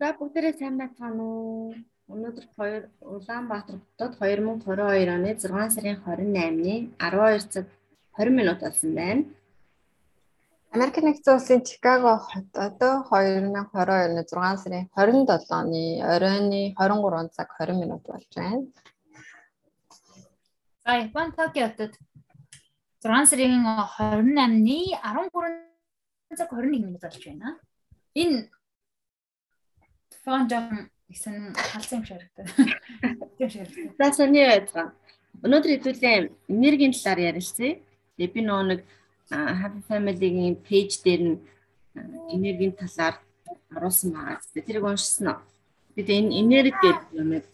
За бүгдээрээ сайн байцгаана уу? Өнөөдөр 2 Улаанбаатар хотод 2022 оны 6 сарын 28-ны 12 цаг 20 минут болсон байна. Америк нэгдсэн улсын Чикаго хотод 2022 оны 6 сарын 27-ны оройны 23 цаг 20 минут болж байна. За Япон Токиотод 6 сарын 28-ны 13 цаг 21 минут болж байна. Энэ фон жоохон исэн халзан юм шиг харагдав. Тийм шиг харагдав. За сони байцгаа. Өнөөдөр хэдүүлээ энергийн талаар ярилцъя. Тэгээ би нөгөө нэг Happy Family-гийн пэйж дээр нь энергийн талаар оруулсан байгаа. Тэрийг уншсан уу? Бид энэ энерги гэдэг юмыг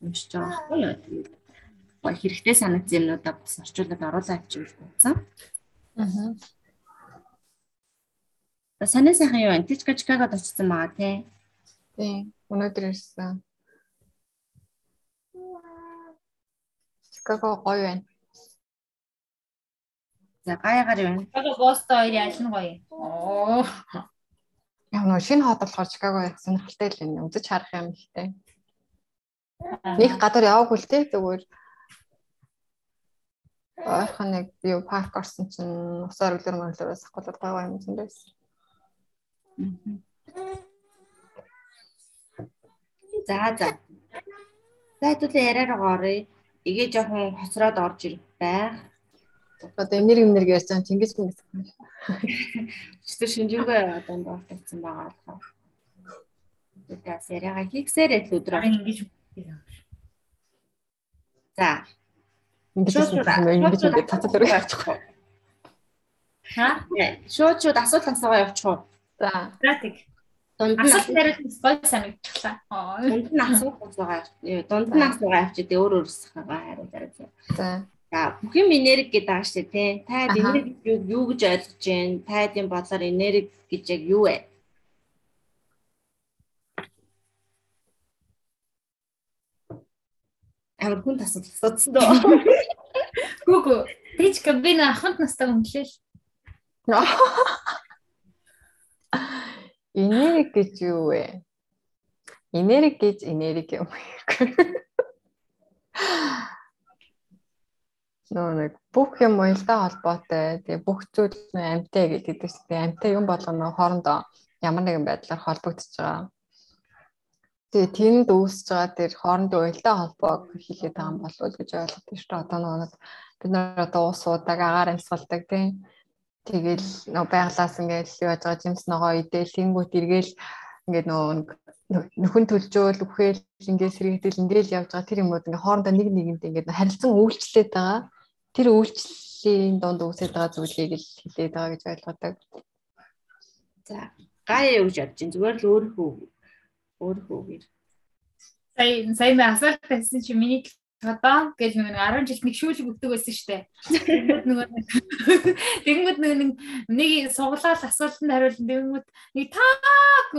уншиж байгаа байхгүй юу? Тэгээд хэрэгтэй санагдсан юмнуудаа бас орчуулад оруулаад авчих гэж бодсон. Аа. Санаа сайхан юу вэ? Тичка Чикагод очсон байгаа тий. Тийм. Өнөөдөр ирсэн. Чикаго гоё байна. За гаягаар вэ? Чикаго Бостон хоёр аль нь гоё? Оо. Яг нөө шинэ хот болохоор Чикаго яг сонирхолтой л байна. Үзэж харах юм ихтэй. Нэг гадар яваагүй л те зүгээр ойрхон нэг юу парк орсон чинь усаар өглөр мөглөрөөс ахгуулаад гоё юм зөндөөс. За за. За хэдүүлээ яриараа оръё. Игээ жоохон хоцроод орж ирэх байх. Одоо энерги энерги ярьж байгаа хүн гэсэн. Чи шинжүүгээ одоо дууртагдсан байгаа болохоор. Тэгээс яриагаа хийгсээрээ л өдрөө. Ингэж За. Ингэж ингэж цацал өрөө явчихгүй. Ха? Шууд шууд асуулт асуугаа явуучих уу? За. За тэг. Дунд нь асуулт яриад гоё санагдчихлаа. Дунд нь асуулт асуугаа. Дунд нь асуугаа авчихдээ өөр өөрсдөө хариулт яриад. За. За бүх юм энерги гэдэг байгаа шүү дээ. Та энерги юу гэж ойлгож байна? Тайдын бодлоор энерги гэж яг юу вэ? Амар хүн тасалж асуудсан дөө. Гүгү. Тэжка би нэг аханд настай өмлөөл. Энерги гэж юу вэ? Энерги гэж энерги юм. Нөө нэг бүх юм уялдаа холбоотой. Тэгээ бүх зүйл амьтай гэдэг чинь амьтай юм болгоно хоорондоо ямар нэгэн байдлаар холбогдож байгаа. Тэгээ тэнд үүсэж байгаа тэр хоорондоо уялдаа холбоог хийлээд байгаа юм болов уу гэж ойлгож шүү дээ. Одоо нэг бид нар одоо уус удаг агаар амьсгалдаг тийм Тэгэл нөө байглаас ингээд юу яаж байгаа жимс ногоо идээл тэнгуут эргээл ингээд нөө нөхөн төлжөөл үхээл ингээд сэргийдэл ингээд явж байгаа тэр юмуд ингээд хоорондоо нэг нэгэнд ингээд харилцан үйлчлээд байгаа. Тэр үйлчлэлийн донд үүсэж байгаа зүйлийг л хэлээд байгаа гэж ойлгодог. За гая юу гэж бодож чинь зүгээр л өөрийнхөө өөрийнхөө гэр. Сая би асуулт тавьсан чи миний одоо гэж нэг 10 жилд нэг шүүлэг өгдөг байсан шүү дээ. Тэгэнгүүт нэг нэг суглаал асуултанд хариулна. Тэгэнгүүт нэг таак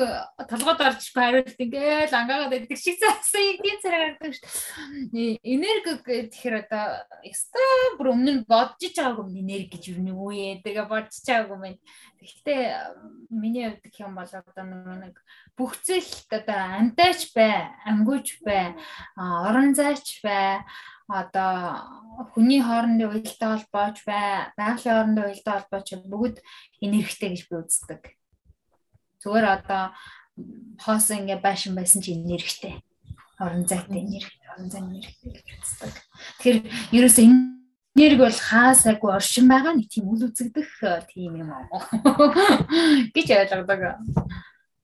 толгойд орчихгүй хариулт ингээл ангаагаад байдаг шиг заасан тийм царай гардаг дээ. Энерги гэхээр одоо яста бүр өмнө нь бодож байгаагүй энерги гэж юу нэг үе. Тэгээ бодож байгаагүй мэн. Гэхдээ миний хувьд гэх юм бол одоо нэг бүх зүйлт одоо амтайч бай, амгүйч бай, орон зайч бай, одоо хүний хоорондын уялдаа холбооч бай, байгалийн хоорондын уялдаа холбооч бүгд энергитэй гэж би үздэг. Зүгээр одоо хоос ингээ байшин байсан чи энергитэй. Орон зайтай энерги, орон зай энергитэй гэж үздэг. Тэгэхээр ерөөсөө энэ Нэрг бол хаасаагүй оршин байгаа нэг тийм үл үзэгдэх э, тийм юм аа гэж ойлгодог.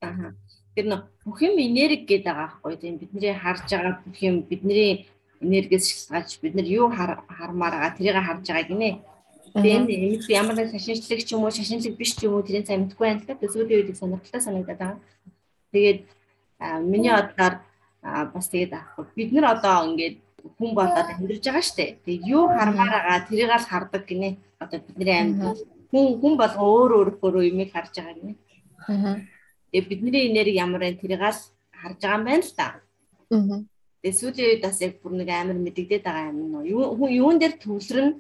Аа. Тэр нөх бүх юм энерги гэдэг байгаа байхгүй тийм бидний харж байгаа бүх юм бидний энергиэс шалтгаалж бид нар юу хармаар байгаа тэрийг харж байгаа гинэ. Тэгээд энэ ямар нэг шашинчлаг ч юм уу шашинчлаг биш ч юм уу тэрийн цай мэдгүй байна л да. Сүүлийн үед сонирхолтой санагдаад байгаа. Тэгээд миний бодлоор бас тэгээд бид нар одоо ингээд хүн болоод амьдарч байгаа штэ. Тэгээ юу хармаар байгаа тэрийг л хардаг гинэ. Одоо бидний амьд хүн хүн болго өөр өөр өөр юмыг харж байгаа гинэ. Аа. Тэгээ бидний энерги ямар вэ тэрийг л харж байгаа юм байна л та. Аа. Тэгээ сүүлийн үед бас яг бүр нэг амар мэдэгдээд байгаа юм нөө. Юу юун дээр төвлөрнө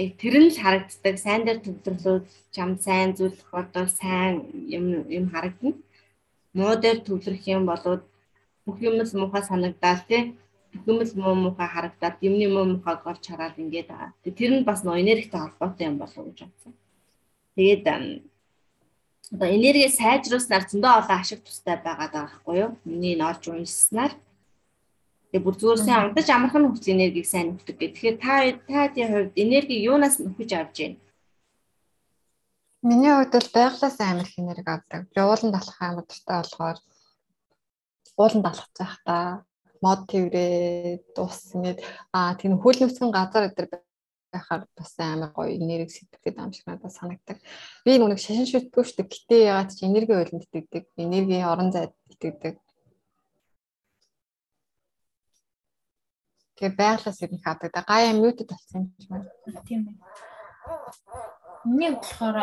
яг тэр нь л харагддаг. Сайн дээр төвлөрлөө чам сайн зүйл тохиолдол сайн юм юм харагдана. муу дээр төвлөрөх юм болоод бүх юм л муухай санагдаад тий л муу муухай харагдаад юмны муу муухайг олж хараад ингээд байгаа. Тэр нь бас нөө энергитэй холбоотой юм болов уу гэж бодсон. Тэгээд одоо энерги сайжруулснаар зөндөө олон ашиг тустай байгаад байгаа байхгүй юу? Миний н орж уншснаар. Тэгээ бүр зүгээр сайн унтаж амархан нөхцөл энергийг сайн нөхдөг гэх. Тэгэхээр та таадын хувьд энерги юунаас нөхөж авч байна? Миний хувьд бол байглаас амар их энерги авдаг. Би уулан талах амар дуртай болохоор уулан талах заах та мод тэрээ дус ингээд аа тийм хөл нүцгэн газар өдр байхаар бас амар гоё энерги сэтгэдэг юм шиг надад санагдаг. Би нүг шашин шүтгүй шүү дээ. Гэтэ ягаад ч энерги ойлонд итгэдэг. Энергийн орон зайд итгэдэг. Тэгээ байглаас ирэх хаадаг. Гаяа мьютед болсон юм шиг байна. Тийм ээ. Миний болохоор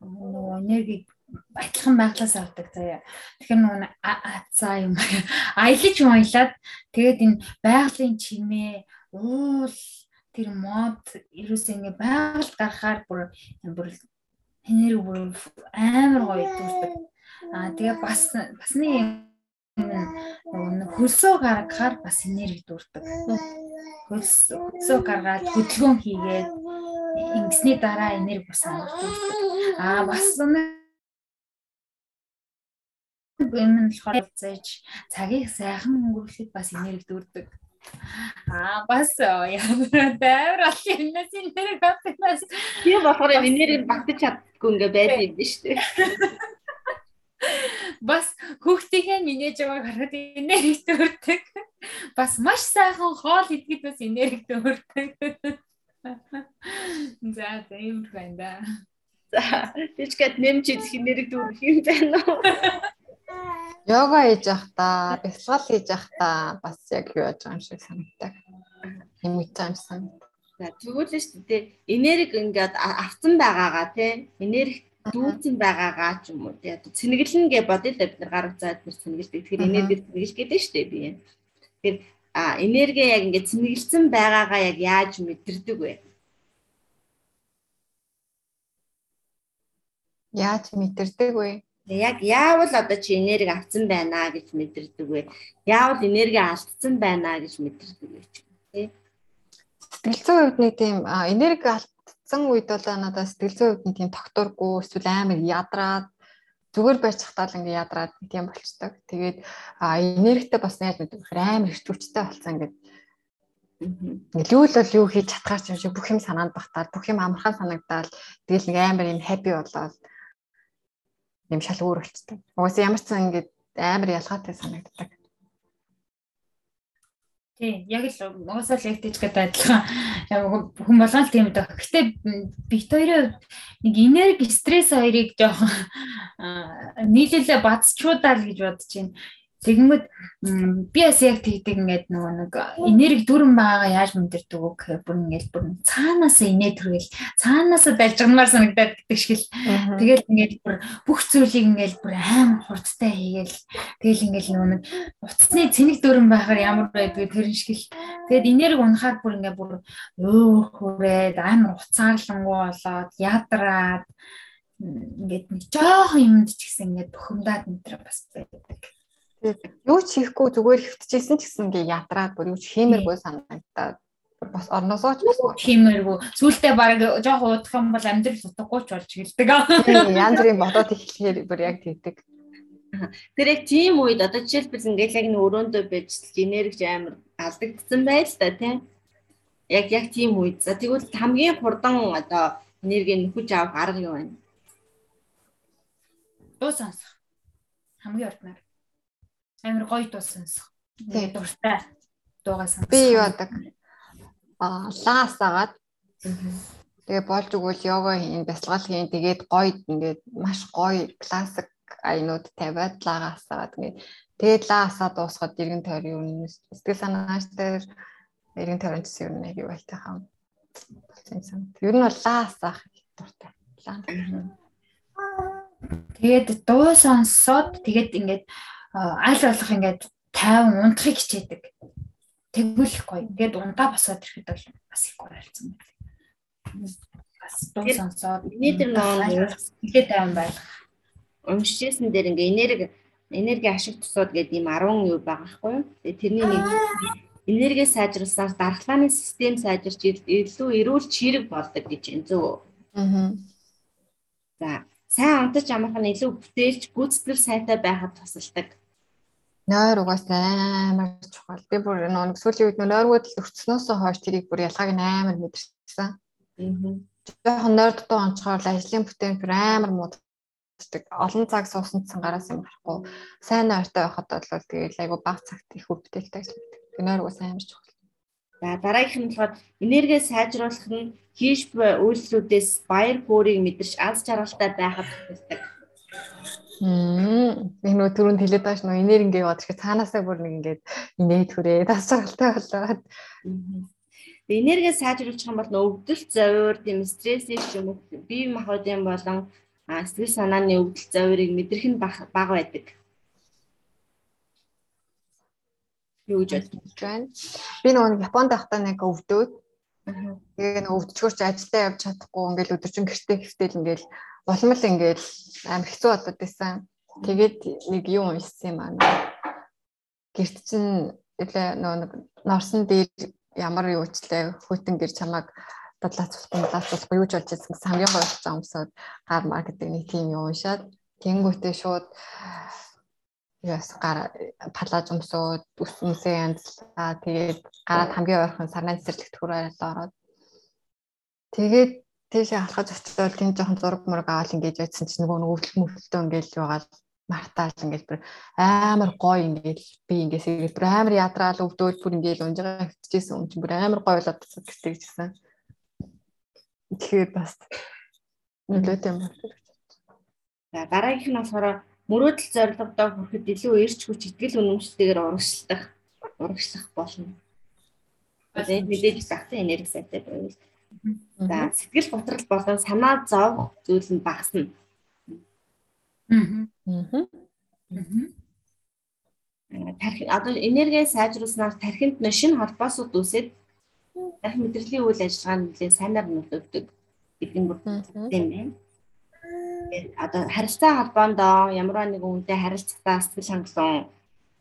нөгөө энерги адилхан байглаас авдаг заяа. Тэгэхээр нөгөө за юм аялаж уйлаад тэгээд энэ байгалийн чимээ уул тэр мод ерөөсөө ингээ байгальд гарахаар бүр бүр энерги бүр амар гоё дүүрдэг. Аа тэгээ бас басны хөлсөө гаргахаар бас энерги дүүрдэг. Хөлсөө гаргаад хөдөлгөөн хийгээд ингэсний дараа энерги бас дүүрдэг. Аа бас энэ нь болохоор зээж цагийг сайхан өнгөрүүлэхэд бас энерги дүүрдэг. Аа бас ямар бол юмнаас энерги авчихнаас. Би болохоор энерги багтаж чаддгүй ингээ байдаг юм биш үү? Бас хүүхдийнхээ минэж байгааг хараад энерги төрдөг. Бас маш сайхан хоол идэхэд бас энерги төрдөг. За юм байна да. За тийчгээд нэмж идэх энерги төрөх юм байна уу? Йога хийж та, бясалгал хийж та бас яг юу яаж байгаа юм шиг санагддаг. Юм гэж юм санагдав. За тэгвэл шүү дээ. Энерги ингээд авсан байгаагаа тий. Энерги дүүцэн байгаагаа ч юм уу тий. Цэнэглэн гэ бодъё л бид нар гар утсаад бид цэнэглэдэг. Тэгэхээр энерги цэнэглэж гэдэг шүү дээ би. Тэгэхээр а энерги яг ингээд цэнэглэлсэн байгаагаа яг яаж мэдэрдэг вэ? Яаж мэдэрдэг вэ? Яг яавал одоо чи энерги авсан байна гэж мэдэрдэг вэ? Яавал энерги алдсан байна гэж мэдэрдэг вэ тий. Сэтгэл зүйн хувьд нэг тийм энерги алдсан үед бол надад сэтгэл зүйн хувьд нэг тийм тогтургүй эсвэл амар ядраад зүгээр байж захтаа л ингээ ядраад тийм болчдаг. Тэгээд энергитэй бас яаж мэддэг амар их хүчтэй болсон ингээд Илүү л бол юу хийж чадхаар юм шиг бүх юм санаанд багтаад бүх юм амархан санагдаад тэгэл нэг амар юм happy болоод юм шал өөр болчтой. Угаасаа ямар ч сан ингээд амар ялгаатай санагддаг. Тийм, яг л угаасаа л яг тийч гэдэг адилхан хүн болгоно тийм дээ. Гэхдээ бит хоёрын нэг энерги стресс хоёрыг жоохон нийлүүлээ бацчуудаа л гэж бодож байна. Тэгэнгүүт би бас яг тэгдэг ингээд нөгөө нэг энерги дүрэн байгаа яаж мэдэрдэг үг бүр ингээд бүр цаанаасаа инээ төргээл цаанаасаа далжгнаар санагдаад гэдэг шиг л. Тэгэл ингээд бүр бүх зүйлийг ингээд бүр аим хурдтай хийгээл тэгэл ингээд нөгөө нэг утасны цэник дүрэн байхаар ямар байдгийг тэр шиг л. Тэгэд энерги унахаар бүр ингээд бүр өө хүрээд амар уцаарлангуу болоод ядраад ингээд нэг жоохон юмд ч гэсэн ингээд бухимдаад мэдрэ бас байдаг. Юу ч хийхгүй зүгээр хөвтөжсэн ч гэсэн ингээ ядраад бүр юу ч хиймэргүй санагдаад бас орносоо ч хиймэргүй. Сүүлдээ баг жоох уудах юм бол амьдрал утгагүй ч болж гэлдэг. Янз бүрийн бодоод ихлэхээр бүр яг тэгдэг. Тэр яг тийм үед одоо жишээлбэл ингээл яг нэг өрөөндөө байж энерги амар алдагдсан байл та тийм. Яг яг тийм үед. За тэгвэл хамгийн хурдан одоо энерги нөхөж авах арга юу вэ? Дуу сонсох. Хамгийн урднаар амар гоё дуу сонсох. Тэгээ дуртай дуугаа сонсох. Би юу яадаг? Аа, лаас агаад тэгээ болж өгвөл йога хийн, бясалгал хийн. Тэгээд гоё ингээд маш гоё классик айнууд тавиад лагаас агаад ингээд тэгээд лаасаа дуусгаад иргэн тойрын юм сэтгэл санааш дээр иргэн тойрон гэсэн юм яг юу байлтай хаа. Ер нь бол лаас ах дуртай. Лаа. Тэгээд дуу сонсоод тэгээд ингээд аль болох ингээд 50 унтахыг хичээдэг. Тэгвэл гоё. Тэгээд ундаа босоод ирэхэд бол бас их гоё болсон байна. Бас дуу сонсоод нийт нөө ихэд тайван байх. уншижсэн дээр ингээ энерги энерги ашиг тусууд гэдэг юм 10 юу байгаа байхгүй юу. Тэгээ тэрний нэг энерги сайжруулснаар дархлааны систем сайжирч илүү эрүүл чирэг болдог гэж энэ зөв. Аа. За сайн унтаж амарх нь илүү бүтээлч гүйцэтгэл сайтай байхад тусалдаг. Нойр угаас амар чухал. Би бүр нэг сүүлийн үед нойргууд өрцснөөс хойш тэрийг бүр ялгааг амар мэдэрсэн. Аа. Жохон нойр дутуу онцгоор ажлын бүтээн бүр амар мууддаг. Олон цаг суусан цангараас юм гарахгүй. Сайн нойртой байхад бол тэгээд айгу баг цагт их бүтээлтэй ажилладаг. Нойр угаас амар чухал. За дараагийнх нь болохоор энерги сайжруулах нь хийж буй үйлслүүдээс баяр хөөргийг мэдэрч аз жаргалтай байхад тусдаг. Мм. Нөө түрүүнд хэлээд байгаа ш нөө энерги яваад ирэхэд цаанаасаа бүр нэг ингээд инээд хүрээ тас цагалтай болоод. Энерги сайжруулах юм бол өвдөлт зовир, тийм стрессийг ч юм уу бие махбодын болон сэтгэл санааны өвдөлт зовирыг мэдрэх нь бага байдаг. Юу гэж бодож байна? Би нөгөө Японд байхдаа нэг өвдөөд Тэгээ нэг өвдчгөрч ажилдаа явж чадахгүй ингээл өдөржин гэртээ хэвтэл ингээл улмал ингээл амар хэцүү болоод байсан. Тэгээд нэг юм уншсан юм аа. Гэрт чинь үлээ нөө норсон дээр ямар юу ч лээ хөтөн гэр чамааг дадлаацуулах дадлаацуулах юу ч болж байсан хамгийн гоё болж байгаа юмсаад гар маркетинг нэг тийм юм уншаад тэнгүүтээ шууд яас гар палаж өмсөөд ус өмсөө янзлаа тэгээд гараад хамгийн ойрхон сарнаа цэцэрлэгт хүрээд ороод тэгээд тийшээ халахаж очиод тийм жоохон зураг мураг аваад ингэж байсан чинь нөгөө өвдөл мөвдөлтөө ингэж байгаа мартаал ингэж бүр амар гоё ингэж би ингэж ингэж бүр амар ядраал өвдөөл бүр ингэж унж байгаа хэвчээсэн юм чинь бүр амар гоё болоод гэжтэй гэсэн. Тэгэхээр бас нөлөөтэй юм байна. За дараагийнх нь болохоор мөрөөдөл зорилгодоо хүрэхэд илүү эрч хүч итгэл үнэмшилтэйгээр урагшлах урагшлах болно. Тэгээд мэдээж багтаа энерги сайтай байвал За сэтгэл готрол болон санаа зовх зүйл нь багасна. Аа. Тархи одоо энерги сайжруулснаар тархинд нь шинэ холбоосууд үүсээд тархи мэдрэлийн үйл ажиллагаа нь нэлээд сайнаар нөлөөлдөг гэдэг нь юм байна. Одоо харилцаа холбоонд ямар нэгэн үнэтэй харилцагтаа сэтгэл хангалуун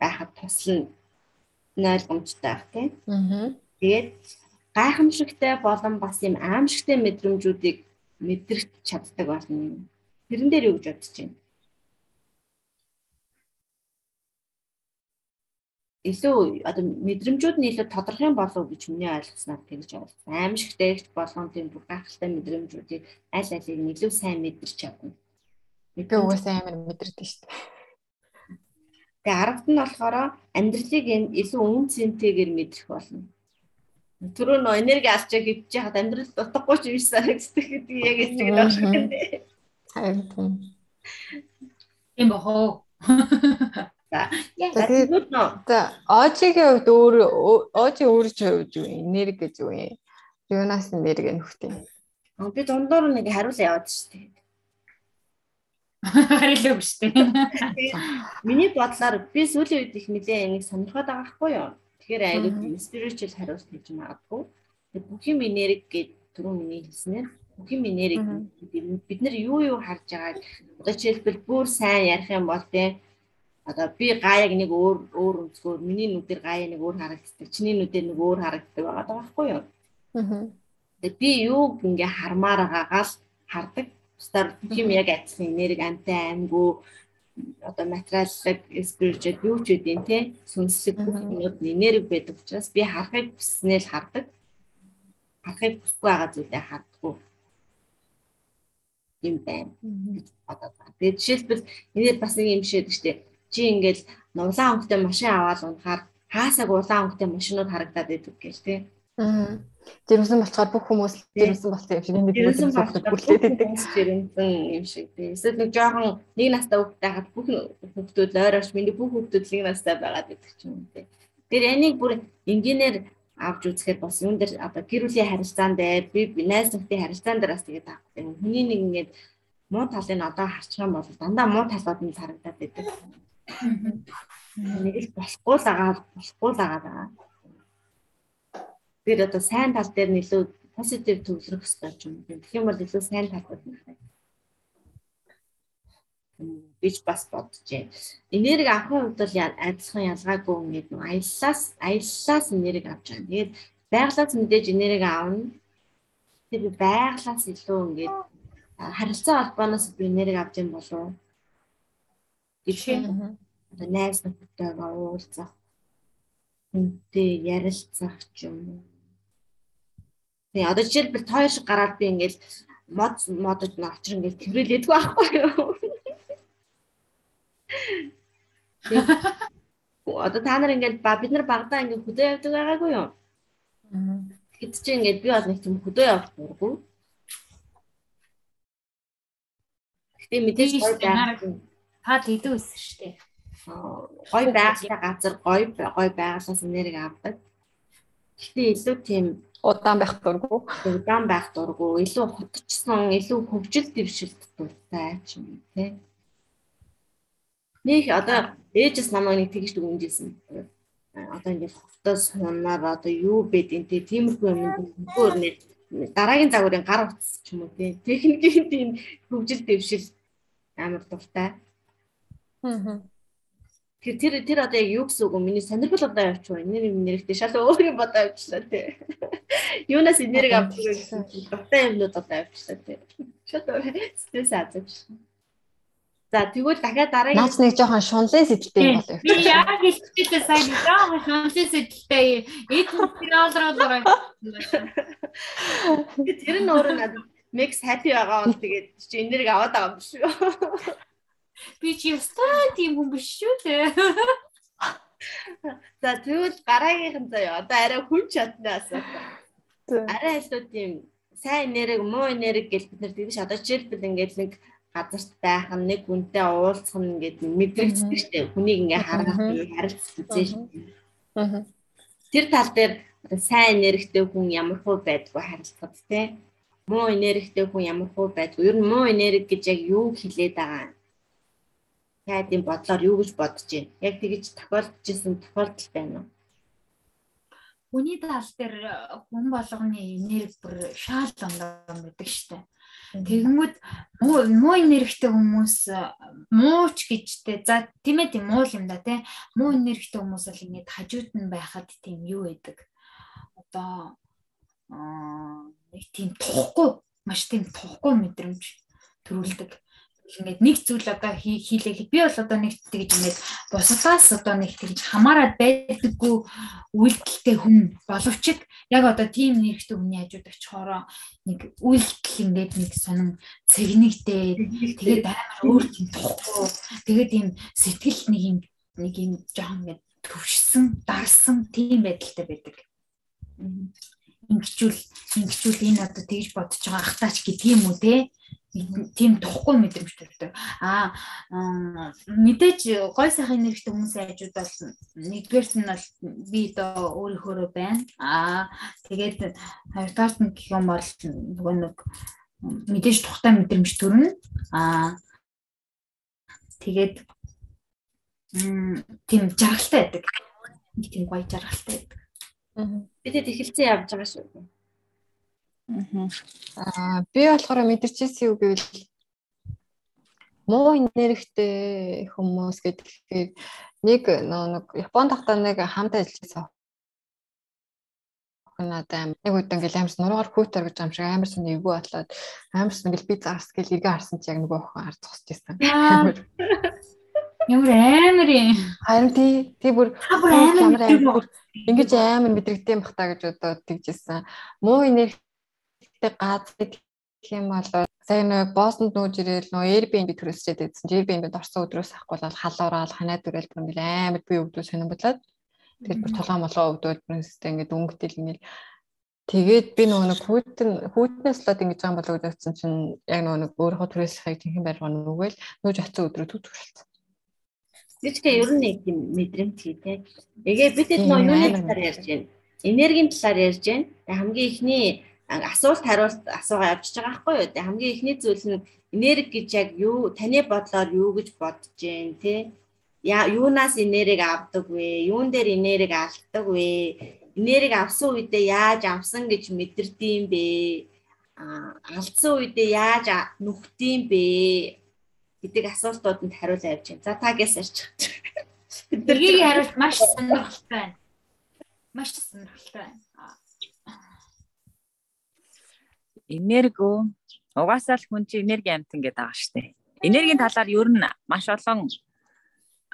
байхад туслана ойлгомжтой байх тийм. Тэгээд гайхамшигтай болон бас юм аимшигтай мэдрэмжүүдийг мэдрэх чаддаг болно. Тэрэн дээр юу гэж бодож байна? илүү одоо мэдрэмжүүд нь илүү тодорхой юм болов гэж миний ойлгосноор тэгж ойлгосон. Аимшигтай их болгон тийм бүх гайхалтай мэдрэмжүүдийг аль алийг нь илүү сайн мэдэрч чадна. Би угаасаа амар мэдэрдэг шүү дээ. Тэгээ аргад нь болохоор амьдралыг илүү үн цэнтэйгээр мэдрэх болно түрүү нөө энерги алчаа гэж яхад амьдрал дутахгүй ч биш санагддаг гэдэг яг л тийм байх шиг байна. Харин. Тийм бохоо. За. За, Ожигийн хувьд өөр Ожи өөрч хувьд юу энерги гэж юу юм? Юунаас энерги нөхтэй. Би дундуур нэг хариулаа яваад шүү дээ. Харилаа биш үү? Миний бодлоор би сүүлийн үед их нэлээ энийг сонирхоод байгаа хгүй юу? Тэгэхээр айгүй spiritual хариулт хийж магадгүй. Бүх юм энерги гэж түрүү миний хэлснээр бүх юм энерги бид нар юу юу харж байгааг одоо жишээлбэл бүр сайн ярих юм бол тийм одоо би гаяг нэг өөр өөр өнцгөр миний нүдээр гаяа нэг өөр харагддаг чиний нүдээр нэг өөр харагддаг байгаа байхгүй юу. Аа. Тэгээ би юу ингээ хармаар байгаагаа л хардаг. Бүх юм яг адилхан энерги амтай аймгүй одоо материаллык спиричуал юу ч үдийн те сүнслэг бүх юмуд энерги байдаг учраас би харахыг хүснээр хардаг. Харахыг хүсгүй байгаа зүйлээ хардггүй юм байна байна. Тэгээд жишээлбэл энээр бас нэг юм шийдэг штеп. Чи ингээл улаан өнгөтэй машин аваад унахаар хаасаг улаан өнгөтэй машинууд харагдаад байдаг гэж тий. Аа. Жирэмсэн болохоор бүх хүмүүс жирэмсэн болсон юм шиг энэ жирэмсэн бүлээд идэг жирэмсэн юм шиг тий. Эсвэл нэг жоохон нэг настай хүүхдтэй хаад бүх хүүхдүүд ойроош миний бүх хүүхдүүд нэг настай байгаад идэг ч юм тий. Тэр энийг бүр инженеэр авч үзэхэд бас юун дээр одоо гэр бүлийн харилцаан дээр би найз нөхдийн харилцаан дээр бас тэгээд авах юм. Хүний нэг ингээд муу талыг одоо харчих юм бол дандаа муу талууд нь харагдаад байдаг. Нэг л болохгүй л байгаа болохгүй л байгаа бид одоо сайн тал дээр илүү позитив төвлөрөх хэрэгтэй юм. Тэгэх юм бол илүү сайн нь байна. гэж бас бодож байна. Энерги авахын хувьд бол адилхан ялгаагүй ингээд нэг аяллаас аяллаас энерги авч байгаа. Тэгээд байглаас мэдээж энерги аавна. Тэгээд би байглаас илүү ингээд харилцаа холбооноос би энерги авч юм болов нь одоо найз нөхдөйгөө уулзах, үнтэй ярилцах ч юм уу. Тэгээ одоо жишээлбэл тоо шиг гараад би ингээд мод модод н очир ингээд тэрвэрлээдгүй байхгүй юу? Одоо та нар ингээд ба бид нар багадаа ингээд хөдөө явдаг байгаагүй юу? Тэгэд чи ингээд би бол нэг тийм хөдөө явах дурггүй. Гэтэ мэдээж гоё байх. Та тэдүү өссөн шүү дээ. Гоё байгалтай газар гоё гоё байгалаас энерги авдаг. Гэтэ илүү тийм удаан байх дурггүй. Удаан байх дурггүй. Илүү хотчсон, илүү хөгжил дэвшилт дуртай ч юм тий. Нэг одоо ээжээс намайг нэг тэгж дүгнэжсэн. Одоо ингээд хотоо сунаар одоо юу бэд энэ тиймэрхүү юм зүгээр нэг дараагийн загварын гар утас ч юм уу тий. Техникийн тийм хөгжил дэвшил амар дуртай. Аа. Тэр тэр тэр одоо яг юу гэсэн үг вэ? Миний сонирхол одоо явчих вэ? Энэ юм нэрхтээ шал өөр юм бодоо явчихлаа тий. Юунаас энерги авдаг гэсэн дуртай юмнууд одоо явчихлаа тий. Шал стресс азаж. За тэгвэл дахиад дараагийн Наач нэг жоохон шунлын сэдэлтэй юм болов. Би яг хэлчихлээ сайн жоохон шунлын сэдэлтэй эд дураа. Тэр нь өөрөө надад mix happy байгаа бол тэгээд чи энерги аваад байгаа юм биш үү? Би чи өстой тийм хүн биш шүү дээ. За тэгвэл гараагийнхан заяа одоо арай хүн чадна асуудал. Арай илүү тийм сайн энерги, муу энерги гэж бид нар тэгж одоо жишээлбэл ингээд нэг газарт байх нь нэг хүнтэй уулзах нь ингээд мэдрэгддэг шүү дээ. Хүнийг ингээ харах, харилцах үзээ шүү дээ. Тэр тал дээр сайн энергитэй хүн ямар хөө байдгүй харилцахад тий. Муу энергитэй хүн ямар хөө байдгүй. Ер нь муу энерги гэж яг юу хэлээд байгаа юм? Тайдын бодлоор юу гэж бодож байна? Яг тэгэж тохиолдож исэн тохиолдол байна уу? Хүний тал дээр хүн болгоны энерги бүр шаал ондоо байдаг дээ Тэгэнгүүт муу энергитэй хүмүүс мууч гэжтэй. За тийм ээ тийм муу юм да тий. Муу энергитэй хүмүүс бол ингэж хажууд нь байхад тийм юу байдаг. Одоо аа нэг тийм тухгүй маш тийм тухгүй мэдрэмж төрүүлдэг ингээд нэг зүйл одоо хийлээ би бол одоо нэг тэгж ингээд бусдаас одоо нэг тэгж хамаарад байдаггүй үйлдэлтэй хүн боловч яг одоо тийм нэрхтэн хүний хажууд очихороо нэг үйлдэл ингээд нэг сонин цэгнэгтэй тэгээд амар өөр тийм тухгүй тэгээд ийм сэтгэл нэг юм нэг юм жоохон ингээд төвшсөн дарсан тийм байдалтай байдаг ингэчүүл ингэчүүл энэ одоо тэгж бодож байгаа ахтаач юм уу те тийм тухгүй мэдрэмж төрдөг. Аа мэдээж гой сайхан нэрхтэн хүмүүсийн хажууд бол нэгдүгээрт нь бол би одоо өөрийнхөө байна. Аа тэгээд хоёрдугаарт нь гэх юм бол нөгөө нэг мэдээж тухтай мэдрэмж төрнө. Аа тэгээд тийм жаргалтай байдаг. Тийм гоё жаргалтай байдаг. Бидэд эхэлцэн явж байгаа шүү. Аа би болохоор мэдэрчээсээ юу гэвэл муу энергитэй хүмүүс гэдгээр нэг нэг Японд тахта нэг хамт ажилласан надад нэг үед ингээл амарс нуруугаар хүүтэр гэж юм шиг амарс нь эвгүй болоод амарс ингээл би зарс гэл эргээ харсан чи яг нөгөө охин байсан. Ямар амар юм. Харин тий тий бүр амар амар ингэж амар мэдрэгдэм бах та гэж одоо тэгжсэн. Муу энерги Тэг газрыг гэх юм бол сая нэг Босонд нүүж ирээл нөө Airbnb төрөсчээд байсан. Airbnb-д орсон өдрөөс авахгүй бол халуураад ханаа дүрэл бүр ингээл амар бие өвдөө сонирн болоод тэгэл бүр толгоо молгоо өвдөөл бүрнэстэй ингээд өнгөтөл ингээл тэгээд би нөгөө нэг хүүтэн хүүтнээс лод ингэж байгаа болоо үзсэн чинь яг нөгөө нэг өөрийнхөө төрөөсхийг тэнхэн барьгаа нүгэл нүүж очсон өдрөө төв төрөлцсөн. Тэжгээ ер нь нэг юм мэдрэмт хий те. Тэгээ бид нөгөө юуны талаар ярьж байна. Энергийн талаар ярьж байна. Тэгээ хамгийн ихний асуулт хариулт асуугаа явчихж байгаа байхгүй юу. Тэгээ хамгийн эхний зүйл нь энерги гэж яг юу таны бодлоор юу гэж бодож जैन те яа юунаас энерги авдаг вэ? Юун дээр энерги алддаг вэ? Энерги авсан үедээ яаж авсан гэж мэдэрдэм бэ? Алдсан үедээ яаж нүхдэм бэ? Гэдэг асуултууданд хариулт авч байна. За тагээс арч. Тэргийн хариулт маш сонирхолтой байна. Маш сонирхолтой байна. Энерго угаасаа л хүн чинь энерги амтан гэдэг байгаа шүү дээ. Энергийн талаар ер нь маш олон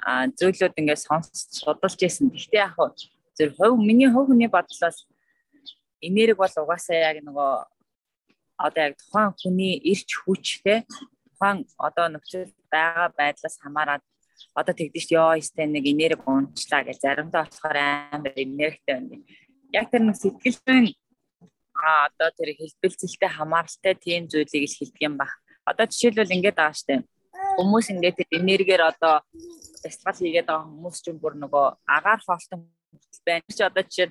зүйлүүд ингээд сонсч судалж байсан. Гэхдээ яг зөв хувь миний хувь хүний бодлоос энерги бол угаасаа яг нөгөө одоо яг тухайн хүний ирч хүч те тухайн одоо нөхцөл байгаа байдлаас хамаарат одоо тэгдэж ш ёо өстэй нэг энерги унчлаа гэж заримдаа болохоор амар энергитэй байна. Яг тэр нэг сэтгэлийн а одоо тэр хэлбэлцэлтэй хамааралтай тийм зүйлийг л хэлдэг юм баг. Одоо жишээлбэл ингэж байгаа штэ. Хүмүүс ингээд тэр энергиэр одоо фестивал хийгээд байгаа хүмүүс ч бүр нөгөө агаар хоолтон байна. Чи одоо жишээ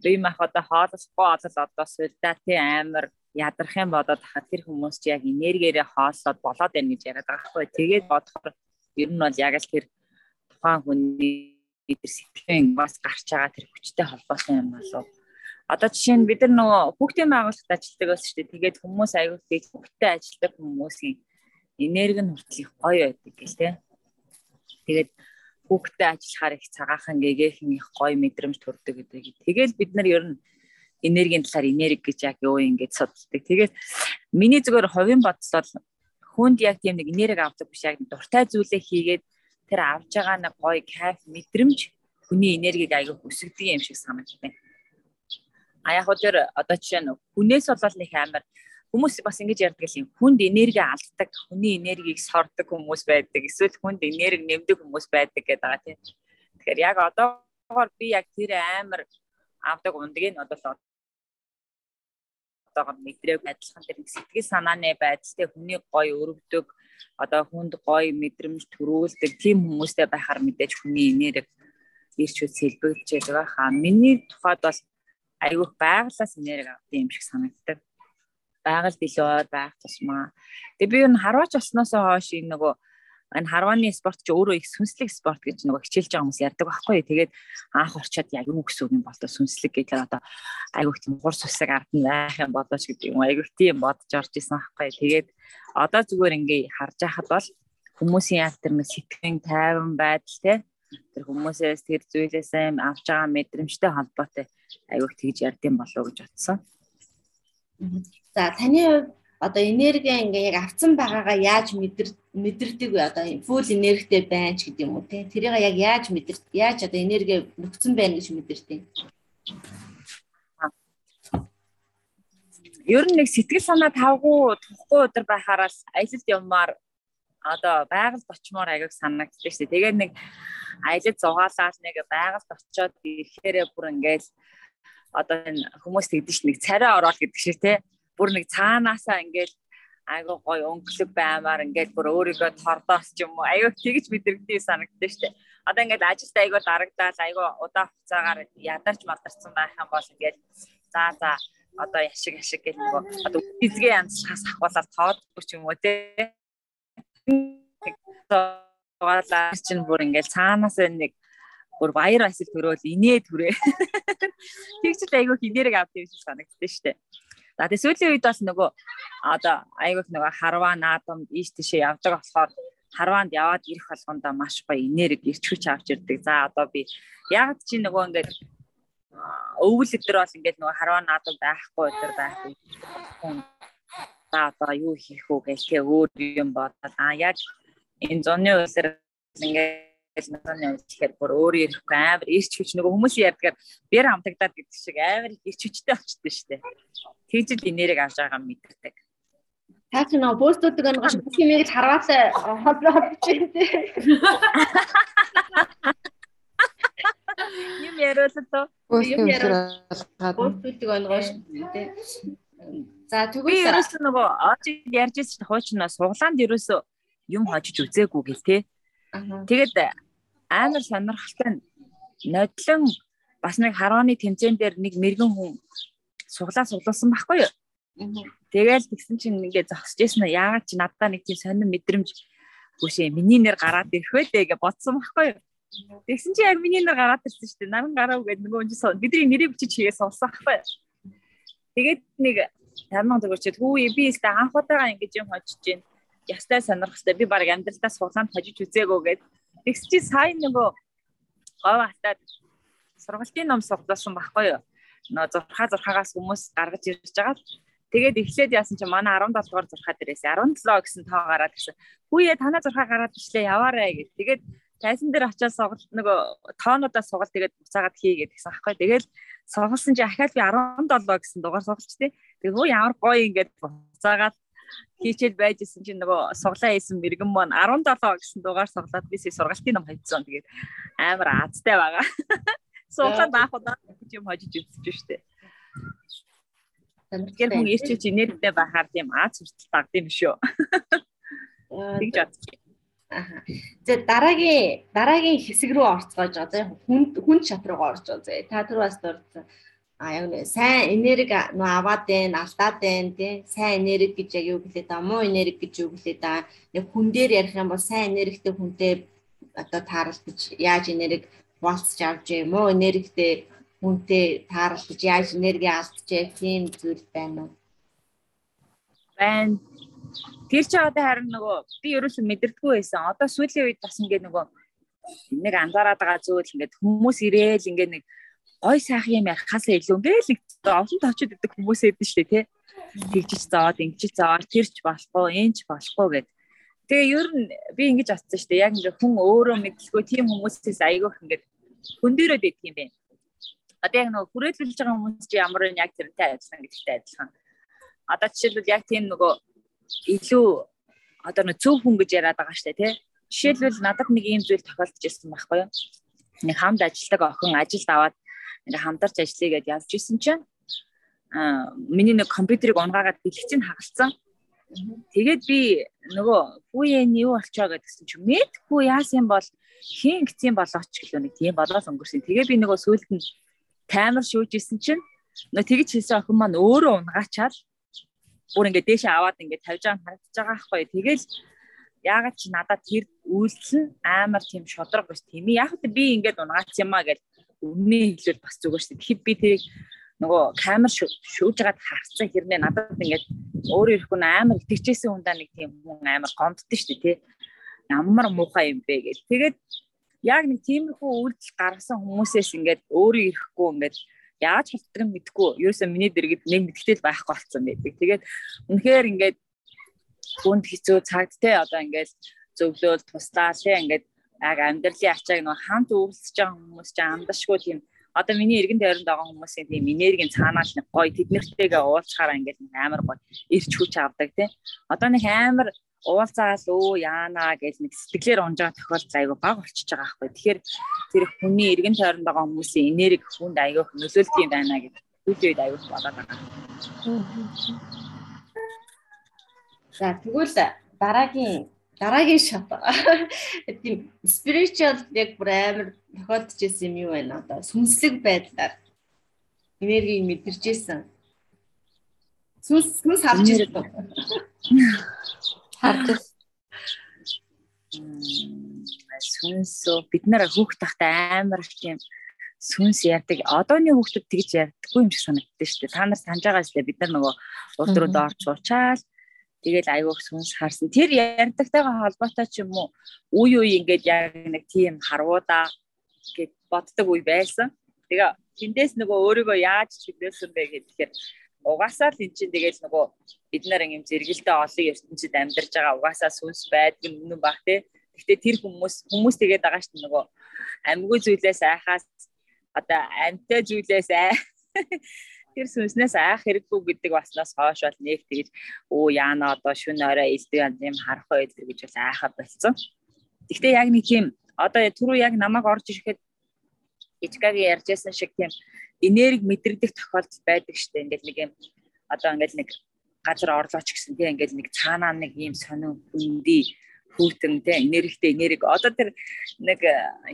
бие мах одоо хооллохгүй олол одоо сүлдаа тий амар ядрах юм бодоод хахад тэр хүмүүс чи яг энергиэрээ хооллоод болоод байна гэж яриад байгаа байхгүй. Тэгээд бодохоор ер нь бол яг л тэр тухайн хүний тэр сэтгэлийн бас гарч байгаа тэр хүчтэй холбоотой юм болов. Одоо жишээ нь бид нар нөгөө хүүхдийн байгууллагт ажилладаг байсан шүү дээ. Тэгээд хүмүүс их хүүхдтэй ажилладаг хүмүүсийн энерги нь хүртэл их гоё байдаг гэл те. Тэгээд хүүхдтэй ажиллахаар их цагаахан гэгээхэн их гоё мэдрэмж төрдөг гэдэг. Тэгээд бид нар ер нь энергийн талаар энерги гэж яг юу юм гэж судалдаг. Тэгээд миний зүгээр хувийн бодлол хүнд яг тийм нэг энерги авдаг биш яг дуртай зүйлээ хийгээд тэр авж байгаа нэг гоё кайф мэдрэмж хүний энергийг аягүй өсгдөг юм шиг санагдав. А яг хөө тэр одоо жишээ нь хүнээс бол нэг амар хүмүүс бас ингэж ярьдаг юм. Хүнд энерги алддаг, хүний энергийг сордог хүмүүс байдаг. Эсвэл хүнд энерги нэмдэг хүмүүс байдаг гэдэг байгаа тийм. Тэгэхээр яг одоогоор би яг тэр амар авдаг ундгийг одоо одоогоор мэдрэг адилхан тэр сэтгэл санааны байдалтай хүний гой өрөвдөг одоо хүнд гой мэдрэмж төрүүлдэг тийм хүмүүстэй байхаар мэдээж хүний энерги ирч үс хэлбэгдэж байгаа хаа. Миний тухайд бол айгүйх байгалаас энерги авдаг юм шиг санагддаг байгаль дэлгөөд байх тусмаа. Тэгээ би ер нь харваач болсноосоо хойш энэ нөгөө энэ харвааны спорт чи өөрөө их сүнслэг спорт гэж нөгөө хичээлж байгаа хүмүүс ярьдаг байхгүй. Тэгээд анх орчоод яг юу гэсэн үг юм бол сүнслэг гэхээр одоо айгүйх тийм хурц усаг ард нь байх юм бодож гэдэг юм айгүйх тийм бодож орж исэн байхгүй. Тэгээд одоо зүгээр ингээ харж байхад бол хүмүүсийн яг тэр нэг сэтгэн тайван байдал те тэр хүмүүсээс тэр зүйлээс авч байгаа мэдрэмжтэй холбоотой айгүйх тэгж ярьдсан болов уу гэж бодсон. За таны хувьд одоо энерги ингээ яг авцсан байгаагаа яаж мэдэр мэдэрдэг вэ? Одоо фул энергитэй байна ч гэдэг юм уу те. Тэрийг яг яаж мэдэр яаж одоо энерги нөхцөн байна гэж мэдэрдэг. Ер нь нэг сэтгэл санаа тавгүй тухгүй өдр байхаараа аялалд явмаар одоо байгальд очимоор аяг санагддаг шүү дээ. Тэгээд нэг аялал зугаалаад нэг байгальд очиод ирэхээр бүр ингээл одоо энэ хүмүүс тэгдэж нэг царай ороод гэдэг шиг те бүр нэг цаанаасаа ингээл айгуу гой өнгөлөг баймаар ингээд бүр өөрийгөө тордоос ч юм уу айгуу тэгж мэдрэгдээ санагддаг штэ. Одоо ингээд ажилд айгуу дарагдаад айгуу удаан хугацаагаар ядарч мадарсан байх юм бол ингээд за за одоо яшиг яшиг гэх нөгөө одоо эзгээ янзлахаас ахвалаад тоодгүй ч юм уу те. Тугаалаа чинь бүр ингээд цаанаас нэг бүр баяр асал төрөөл инээ төрөө. Тэгж л айгуу хинэрэг авдаг юм шиг санагддаг штэ. За тэгээ сүүлийн үед бас нөгөө одоо айгуух нөгөө харваа наадам ийш тийшээ явдаг болохоор харваанд яваад ирэх болгондоо маш гоё энерги ирч хүч авч ирдэг. За одоо би яг чи нөгөө ингээд өвөл өдөр бол ингээд нөгөө харваа наадам байхгүй өдөр байхгүй. За одоо юу хийх үү гэх тээ өөр юм бодоод аа яг энэ зуны үсэр ингээд гэж надад үзэхээр бүр өөрөө ирэхгүй амар ирч хүч нөгөө хүмүүс ярьдгаар бэр хамтагдаад гэдэг шиг амар ирч хүчтэй болчихдээ штэ. Тэгж л энергийг авч байгаа мэдэрдэг. Та чи нөгөө постуудыг нэг химийг харваасаа хотлоо холбож байна. Юм яриулаа тоо. Юм яриулаа. Постуудыг ойлгоош тий. За тэгвэл ерөөсөө нөгөө оож ярьж байсан хуучнаа суглаанд ерөөсөө юм хожиж үзээгүй гэл те. Тэгээд амар сонирхолтой нодлон бас нэг харооны тэмцээн дээр нэг мэрэгэн хүн суглаа суглуулсан байхгүй юу? Тэгэл тэгсэн чинь ингээд зогсож ясна яагаад чи надад нэг тийм сонир мэдрэмж гүшээ миний нэр гараад ирэх вэ гэж бодсон байхгүй юу? Тэгсэн чи яг миний нэр гараад ирсэн шүү дээ. Наран гарав гэдэг нөгөө хүн бидний нэрийг бичиж хийгээ сонсон байхгүй юу? Тэгээд нэг тарман зүгэрчээд хүү би өстө анх удаага ингэж юм хожиж гин ястай сонирх хэвээр би баг амьдралдаа суглаанд хожиж үзээгөө гэд тэгс чи сайн нөгөө гов хатаад сургалтын ном сугласан байхгүй юу нөө зурхаа зурхаагаас хүмүүс гаргаж ирж байгаа Тэгээд эхлээд яасан чи манай 17 дугаар зурхаа дээрээс 17 гэсэн тоо гараад гэсэн. Хүүе танаа зурхаа гараад ичлээ яваарэ гэж. Тэгээд тайсан дээр очиад сугалт нөгөө тоонуудаа сугалт тэгээд буцаагаад хийгээд гэсэн аахгүй. Тэгээд сугалсан чи ахаад би 17 гэсэн дугаар сугалч тий. Тэгээд хөө ямар гоё ингээд буцаагаад хийчихэл байж исэн чинь нөгөө суглаа хийсэн мэрэгэн маань 17 гэсэн дугаар суглаад би сургалтын ном хайцсан. Тэгээд амар азтай байгаа. Суглаад баах удаа юм хожиж үзчих штеп. Тэгэхээр хүн ирчиж инээдтэй байхаар тийм аз хүртэл дагд юм шүү. Тэгж бодчих. Аа. За дараагийн дараагийн хэсэг рүү орцгоож байгаа. За хүн хүн чат руу орж байгаа. За та түр бас дурдсан. А яг нэ сайн энерги нөө аваад байна, алдаад байна тий. Сайн энерги гэж яг юу гэлээ да, муу энерги гэж юу гэлээ да. Яг хүн дээр ярих юм бол сайн энергитэй хүнтэй одоо тааралдаж яаж энерги хуваалцаж авч юм, муу энергитэй хүнтэй тааралдаж яаж энерги алдчихээ тийм зүйл байна уу? Байна. Тэр чи одоо харин нөгөө би ерөөсөө мэдэрдэггүй байсан. Одоо сүүлийн үед бас ингээ нөгөө нэг анзаараад байгаа зүйл ингээд хүмүүс ирээл ингээ нэг гой сайхан юм ярихаас илүү ингээл нэг олон товчод идэх хүмүүс эдэн штэ тий. Тэгжиж зоод ингэж зоод тэрч болохгүй, энэч болохгүй гэд. Тэгээ ер нь би ингэж атсан штэ. Яг ингээ хүн өөрөө мэдлгүй тийм хүмүүсээс айгүйх ингээд хөндөрөөд идэх юм байна Одоо яг нөгөө хүрээлүүлж байгаа хүмүүс чи ямар вэ яг тэрнтэй ажиллана гэдэгтэй адилхан. Одоо жишээлбэл яг тийм нөгөө илүү одоо нэг зөв хүн гэж яриад байгаа штэ тий. Жишээлбэл надад нэг ийм зүйл тохиолдож ирсэн байхгүй юу? Нэг хамт ажилладаг охин ажилд аваад ингээ хамтарч ажиллая гэдээ явж исэн чинь аа миний нэг компьютерийг унгаагаад бэлэгцийг хагалцсан. Тэгээд би нөгөө хүүе нь юу болчоо гэдгсэн чинь мэдгүй яасан бол хийн гцэн болооч гэлөө нэг тийм болоос өнгөрсөн. Тэгээ би нөгөө сүулт нь таймер шүүж исэн чинь нөө тэгж хийсэн охин маань өөрөө унгаачаал бүр ингээд дээшээ аваад ингээд тавьж байгаа харагдаж байгаа байхгүй. Тэгэл яагаад чи надад тэр үйлдэл нь амар тийм шодрог биш тийм ээ. Яг л би ингээд унгаач юмаа гэж өмнөө хэлвэл бас зүгээр шүү. Тэгэхэд би тэрийг нөгөө камер шүүж байгаад харцсан хэрнээ надад ингээд өөрөө ирэх хүн амар итгэжсэн хүндаа нэг тийм хүн амар гомддсон шүү тий. Ямар муухай юм бэ гэж. Тэгээд яг нэг тиймэрхүү үйлдэл гаргасан хүмүүсээс ингээд өөрөө ирэхгүй ингээд яаж халтдаг нь мэдгүй ерөөсөө миний дэргэд нэг мэдгтэл байхгүй болсон байдаг. Тэгээд үнэхээр ингээд хүнд хэцүү цагт те одоо ингээд зөвлөөл туслаа те ингээд яг амьдралын ачааг нэг хамт өвлөж байгаа хүмүүс ч амдашгүй тийм одоо миний эргэн тойронд байгаа хүмүүсийн тийм энергийн цаанаал нэг гоё тэднэртэйгээ уулзахаараа ингээд амар гоё ирч хүч авдаг тий. Одоо нэг амар уулзаал өө яана гэж нэг сэтгэлээр унж байгаа тохиолдол айгүй баг болчихж байгаа байхгүй. Тэгэхээр тэр хүний эргэн тойронд байгаа хүмүүсийн энерги хүнд айгүйх нөлөөлдөг юм байна гэж үгүй айгүйх болоод байгаа. За тэгвэл дараагийн дараагийн шат тийм spiritual яг бүр амар тохиолдож ирсэн юм юу байна одоо сүнслэг байдлаар энергийг мэдэрч ирсэн. Сүнс сүнс харж ирсэн. Харж сүнсөө бид нар хүүхд тахта амар тийм сүнс ярьдаг. Одооны хүүхдүүд тэгж ярьдаггүй юм шиг санагддаг шүү дээ. Та нар санаж байгаа шүү дээ. Бид нар нөгөө урд руу доорч уучаал тэгэл айгуух сүнс харсан. Тэр ярьдагтайгаа холбоотой ч юм уу үе үе ингээд яг нэг тийм харвуудаа гэд боддог үе байсан. Тэгээ тэндээс нөгөө өөрийгөө яаж чиглүүлсэн бэ гэхээр угаасаа л эн чинь тэгэл нөгөө бид нар юм зэрэгэлдээ олон ертөнцид амьдарч байгаа угаасаа сүнс байдаг юм баг те. Гэхдээ тэр хүмүүс хүмүүс тэгээд байгаа шүү нөгөө амьгүй зүйлээс айхаас одоо амьтай зүйлээс ай тэр сүнснээс айх хэрэггүй гэдэг баснаас хойш бол нэг тэгж өө яана одоо шүн орой илдэг юм харах байлэр гэж бол айхаа болцсон. Гэхдээ яг нэг тийм одоо түрүү яг намайг орж ирэхэд Ичгагийн ярьжсэн шиг тийм энерги мэдрэгдэх тохиолдол байдаг штэ. Ингээл нэг юм одоо ингээл нэг газар орлооч гэсэн тийм ингээл нэг цаанаа нэг юм сонин хүндий хүүтэн тийм энергитэй энерги. Одоо тэр нэг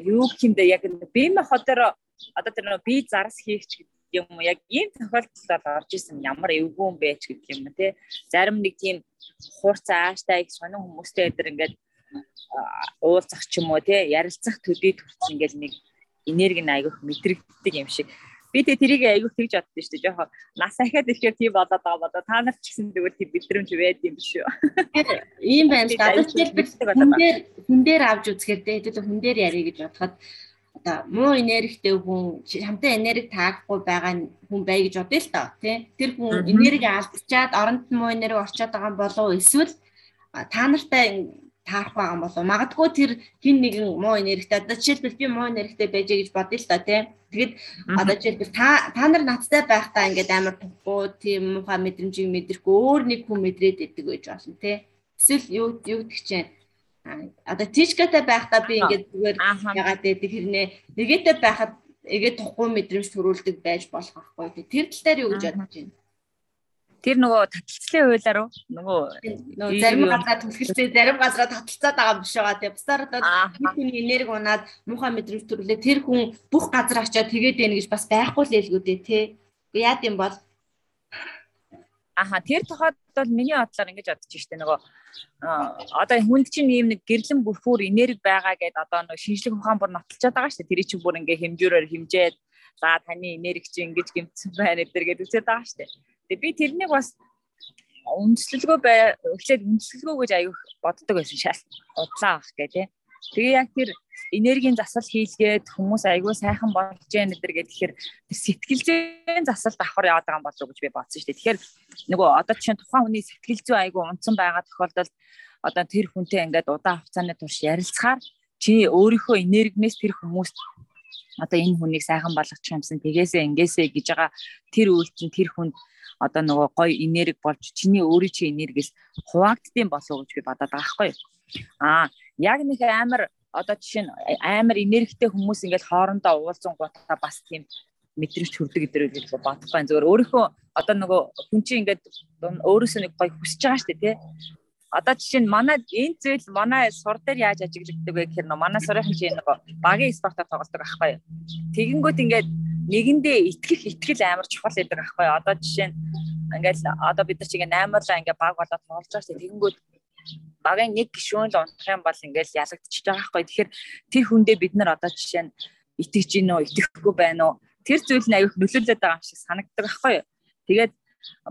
юу гэмдэ яг бим хотоор одоо тэр би зарас хийх ч гэдэг юм яг ийм тохиолдолд орж исэн ямар эвгүй юм бэ ч гэдэг юм тий зарим нэг тийм хуурцаа ааштай сонин хүмүүстэй тэр ингээд уулзах ч юм уу тий ярилцах төдий төрч ингээд нэг энерги айгүйх мэдрэгддэг юм шиг Би тэг тэрийг аягүй тэгж боддоо шүү дээ. Жохоо нас ахаад ирэхээр тийм болоод байгаа болоо та нарт ч гэсэн тэгвэл тийм мэдрэмж байд юм биш үү? Ийм байна л да. Хүн дээр хүн дээр авч үзэхээр дээ хүн дээр ярих гэж бодоход одоо муу энергитэй хүн хамтаа энерги таахгүй байгаа хүн бай гэж бодъё л тоо тий. Тэр хүн энерги алдчихад оронд нь муу энерги орчоод байгаа болов эсвэл та нартай таарах байгаа болов магадгүй тэр хин нэгэн муу энергитэй одоо жишээлбэл би муу энергитэй байжээ гэж бодъё л та тийм тэгэд одоо жишээлбэл та та нар надтай байхдаа ингээд амар тухгүй тийм муухай мэдрэмжийг мэдрэхгүй өөр нэг хүн мэдрээд идэг гэж болно тийм эсвэл юу юу гэх чинь одоо тишкатай байхдаа би ингээд зүгээр ягаад гэдэг хэрнээ нэгэтэй байхад эгээ тухгүй мэдрэмж төрүүлдэг байж болох байхгүй тэр тал дээр юу гэж бодож байна? Тэр нөгөө таталцлын хуулиар уу нөгөө нөгөө зарим газараа түлхэлцээ зарим газараа таталцаад байгаа биш байгаа. Тийм бусаар одоо хүний энерги унаад муухай мэдрэмж төрлөө тэр хүн бүх газар очиад тэгээд байна гэж бас байхгүй л хэлгүү дээ тий. Яа гэм бол? Аха тэр тохиолдолд миний бодлоор ингэж бодож штэ нөгөө одоо хүнд чинь ийм нэг гэрлэн бүрхүүр энерги байгаа гэдээ одоо нөгөө шинжлэх ухаан бүр нотолчод байгаа штэ тэрий чинь бүр ингээ хэмжүүрээр хэмжээд за таны энерги чинь ингэж гэмтсэн байна гэдэр гэдэг үзээд байгаа штэ Тэгээ би тэрнийг бас үндэслэлгөө бай эхлээд үндэслэлгөө гэж аяг боддог байсан шал. Удлаа ах гэ тий. Тэгээ яг тэр энергийн засал хийлгээд хүмүүс айгүй сайхан болж яана гэдэр гэхээр тэр сэтгэлзэн засалд давхар яваад байгаа юм болов уу гэж би бодсон шүү дээ. Тэгэхээр нөгөө одоо чинь тухайн хүний сэтгэл зүй айгүй унтсан байгаа тохиолдолд одоо тэр хүнтэй ингээд удаан хугацааны турш ярилцахаар чи өөрийнхөө энергинээс тэр хүмүүст одоо энэ хүнийг сайхан болгочих юмсан тэгээсээ ингээсээ гэж байгаа тэр үйлдэл тэр хүнд одоо нөгөө гоё энерги болж чиний өөрийн чи энергиэс хуваагддсан болов уу гэж би бодоод байгаа байхгүй. Аа яг нэг амар одоо жишээ нь амар энергитэй хүмүүс ингээд хоорондоо уулзсан гутаа бас тийм мэдрэмж төрдөг гэдэр гэж бодох байна. Зөвөр өөрийнхөө одоо нөгөө хүн чинь ингээд өөрөөсөө нэг гоё хүсэж байгаа шүү дээ тий. Одоо жишээ нь манай энэ зүйл манай сур дээр яаж ажиглагддаг вэ гэхээр манай сурынхан чинь нэг багийн спортоор тоглодог байхгүй юу. Тэгэнгүүт ингээд нэгэндээ итгэх итгэл амар чухал гэдэг аахгүй одоо жишээ нь ингээл одоо бид нар чи ингээ 8-аар ингээ баг болоод тоглож байгаа шүү тэгэнгүүт багын нэг гишүүн л унтах юм бол ингээл ялагдчихж байгаа аахгүй тэгэхээр тэр хүндээ бид нар одоо жишээ нь итгэж гин үү итгэхгүй байна уу? Тэр зүйл нь аюух нөлөөлөд байгаа юм шиг санагддаг аахгүй тэгээд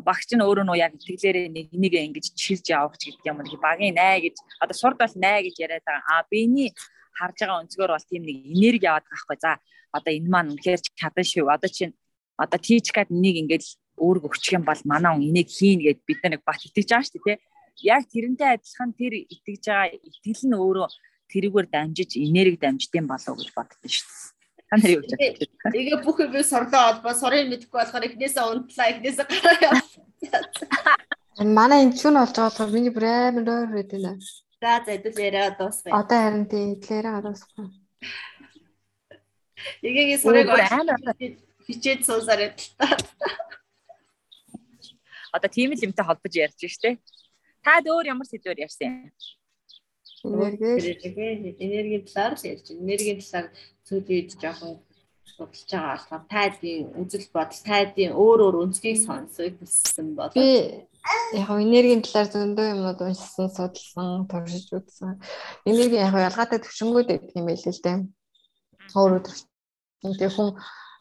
багч нь өөрөө нөө яг итгэлээрээ нэг энийг ингэж чилж явах гэдэг юм багийн най гэж одоо сурд бол най гэж яриад байгаа. А биений харж байгаа өнцгөр бол тийм нэг энерги яваад байгаа байхгүй за одоо энэ маань үнэхээр чадан шүү. Одоо чинь одоо тийчгээд энийг ингээд өөрөг өгчих юм бол манай хүн энийг хийн гэд бид нэг бат итгэж байгаа шүү дээ. Яг тэрнтэй адилхан тэр итгэж байгаа итгэл нь өөрөө тэрүүгээр дамжиж энерги дамждсан болов гэж боддоо шүү дээ. Та нар юу гэж боддог? Тэгээ бүх юм сорлоо олбоо сорын мэдэхгүй болохоор эхнээсээ унтлаа эхнээсээ гараа явсан. Манай энэ чүн болж байгаа болохоор миний бүр амар өөр байд энэ. За за эдэл яриа дуусгая. Одоо харин тийм эдлээрээ дуусгая. Эгээгээ сурыг хичээд суусаар ядталтаа. Одоо тийм л юмтай холбож ярьж штэ. Таад өөр ямар сэдвээр ярьсан юм? Энерги энергийн талаар л ярьж байна. Энергийн талаар цөөлөж жоохон судалж байгаа болохоор тайдын үзэл бодол тайдын өөр өөр өнцгийг сонсох хүссэн бол би яг энергийн талаар зөндөө юмнууд уншсан судалсан туршиж үзсэн. Энерги яг ялгаатай төвшнгүүд гэдэг юм байл л дээ. Өөр өөр Тэгээ хүн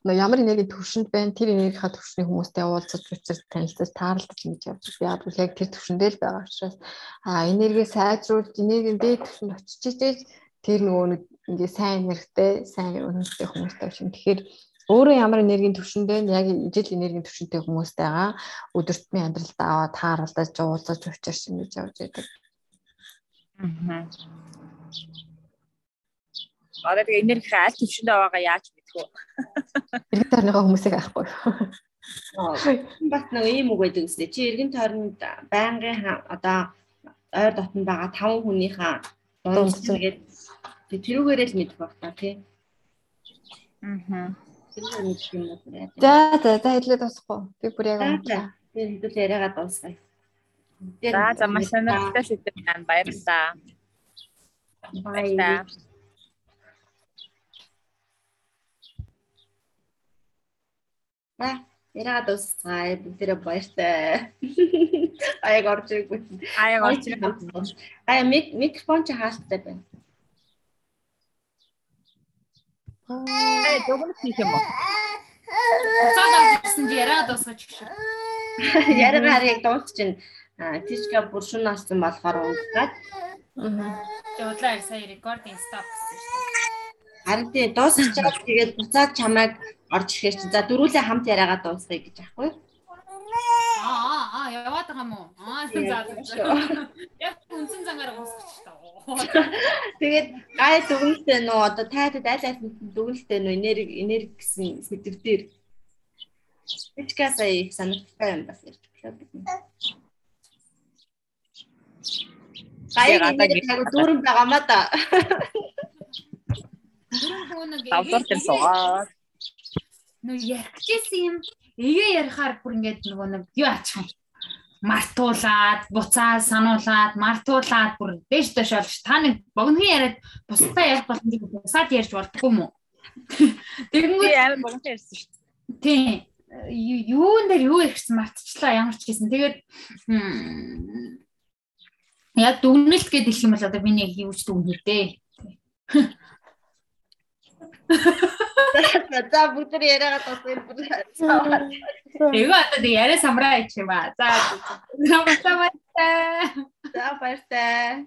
ямар энергийн төвшөнд байна тэр энергийнхаа төвшний хүмүүстэй уулзаж учраж танилцаж таарлаж ингэж явж байгаа. Яг л яг тэр төвшөндөө л байгаа учраас а энерги сайжруулж энергийн дээд төвшөнд очиж ижээж тэр нөгөө нэг ингээ сайн энергитэй сайн үнэтэй хүмүүстэй чинь тэгэхээр өөрөө ямар энергийн төвшөнд байна яг ижил энергийн төвшөнтэй хүмүүстэй байгаа өдөртмийн амьдралд аваад тааралдаж уулзаж учраж ингэж явж байдаг. Аа. Одоо тэгээ энерги аль төвшөндөө байгаа яаж вэ? Иргэн тойрныхоо хүмүүсийг авахгүй. Бас нэг ийм үг байдаг үстэй. Чи иргэн тойронд байнгын одоо ойр дотн байгаа таван хүнийхээ дундсан гэдэг тэрүүгээрээ л мэдэх баг та тий. Аа. За за за хэлээ дуусахгүй. Би бүр яг унтаа. Тэр хэдүүл яриагаа дуусгая. За за маш сонирхолтой сэдв байна. Баярлалаа. Баярлалаа. За яриагаа дуусгая. Бүгдээрээ баяртай. Аяг орж ирэх. Аяг орж ирэх. Ая микрофон чи хаалттай байна. Ай дугуйт хийх юм уу? Чи яриа дуусгаж гэх шиг. Яриагаар яг дуусчихна. Тишка бүр шүн нассан болохоор. Тэгээ удлаа яг сая рекординг стоп гэсэн шүү. Харин тий дуусчихад тэгээд буцаад чамайг орж ирэхээр чи за дөрүүлээ хамт яриагаа дуусгая гэж аахгүй юу? Аа аа яваад байгаа юм уу? Аа за за. Яг үнсэн зангаар уусгач та. Тэгээд гай дүгнэлтэй нөө одоо тайтад аль аль дүгнэлтэй нөө энерги энерги гэсэн сэдв дээр Бичгээ сая их санагдтай юм бас ярьж байна. Гай энерги дүүрэн байгаамаа да. Дөрөв хүн нэг Давдар дээр суугаад. Нөө ярихжсэн юм. Эгээ ярихаар бүр ингээд нөгөө нэг юу ачих юм мартуулаад буцаад сануулаад мартуулаад бүр дэш дэш олж та нэг богинохон яриад бусдаа ярих боломжийг бусаад ярьж болдгоо юм уу тэгэнгүүт амар богино ярьсан шүү дээ. тийм юун дээр юу ихсэн мартчихлаа ямар ч гэсэн тэгээд яг дүгнэлт гэдэг юм бол одоо миний яг юу ч дүгнэлт дээ За бүгд яриагаа дуусгая. Эго одоо тэг яриа самраа ич юм ба за за баярлалаа За баяртай.